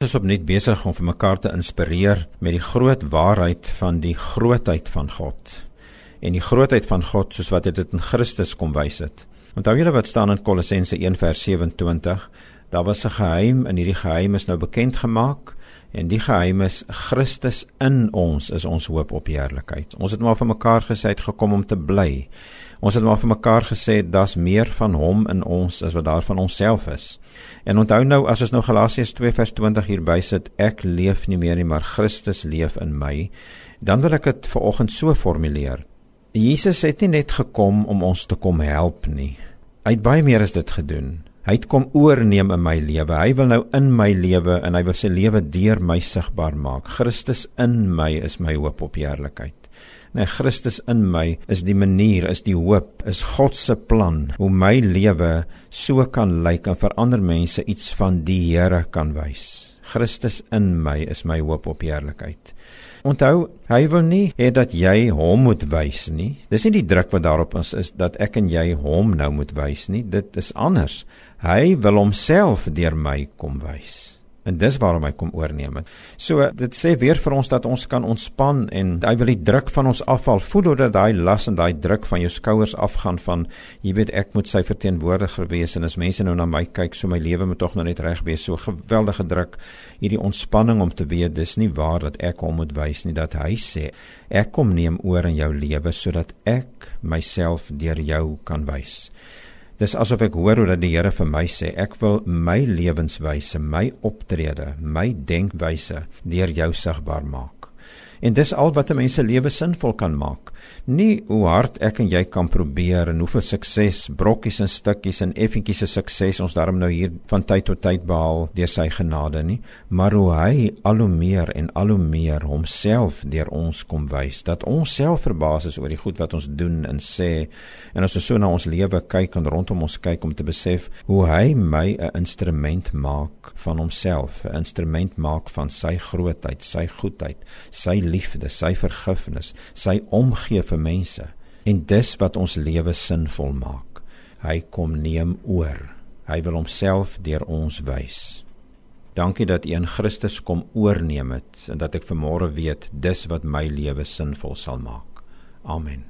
is opnuut besig om vir mekaar te inspireer met die groot waarheid van die grootheid van God en die grootheid van God soos wat dit in Christus kom wys het. Onthou julle wat staan in Kolossense 1:27? Daar was 'n geheim en hierdie geheim is nou bekend gemaak en die geheim is Christus in ons is ons hoop op heerlikheid. Ons het maar vir mekaar gesê het gekom om te bly. Ons het maar vir mekaar gesê daar's meer van hom in ons as wat daar van onsself is. En onthou nou as ons nou Galasiërs 2:20 hier bysit, ek leef nie meer nie, maar Christus leef in my, dan wil ek dit vanoggend so formuleer. Jesus het nie net gekom om ons te kom help nie. Hy het baie meer as dit gedoen. Hy het kom oorneem in my lewe. Hy wil nou in my lewe en hy wil sy lewe deur my sigbaar maak. Christus in my is my hoop op heerlikheid. Nee, Christus in my is die manier, is die hoop, is God se plan hoe my lewe so kan lyk en vir ander mense iets van die Here kan wys. Christus in my is my hoop op heerlikheid. Onthou, hy wil nie hê dat jy hom moet wys nie. Dis nie die druk wat daarop ons is dat ek en jy hom nou moet wys nie. Dit is anders. Hy wil homself deur my kom wys. En dis waarom hy kom oorneem. So dit sê weer vir ons dat ons kan ontspan en hy wil die druk van ons afval. Voel hoe dat daai las en daai druk van jou skouers afgaan van jy weet ek moet sy verteenwoordiger wees en as mense nou na my kyk, so my lewe moet tog nou net reg wees. So geweldige druk. Hierdie ontspanning om te weet dis nie waar dat ek hom moet wys nie dat hy sê ek kom neem oor in jou lewe sodat ek myself deur jou kan wys. Dis asof ek hoor hoe dat die Here vir my sê, ek wil my lewenswyse, my optrede, my denkwyse deur jou sigbaar maak. En dis al wat 'n mens se lewe sinvol kan maak. Nie hoe hard ek en jy kan probeer en hoeveel sukses, brokkies en stukkies en effentjies se sukses ons daarom nou hier van tyd tot tyd behaal deur sy genade nie, maar hoe hy al hoe meer en al hoe meer homself deur ons kom wys dat ons self verbaas is oor die goed wat ons doen en sê. En as ons so na ons lewe kyk en rondom ons kyk om te besef hoe hy my 'n instrument maak van homself, 'n instrument maak van sy grootheid, sy goedheid, sy liefde, sy vergifnis, sy omgee vir mense en dis wat ons lewe sinvol maak. Hy kom neem oor. Hy wil homself deur ons wys. Dankie dat U in Christus kom oorneem het en dat ek vanmôre weet dis wat my lewe sinvol sal maak. Amen.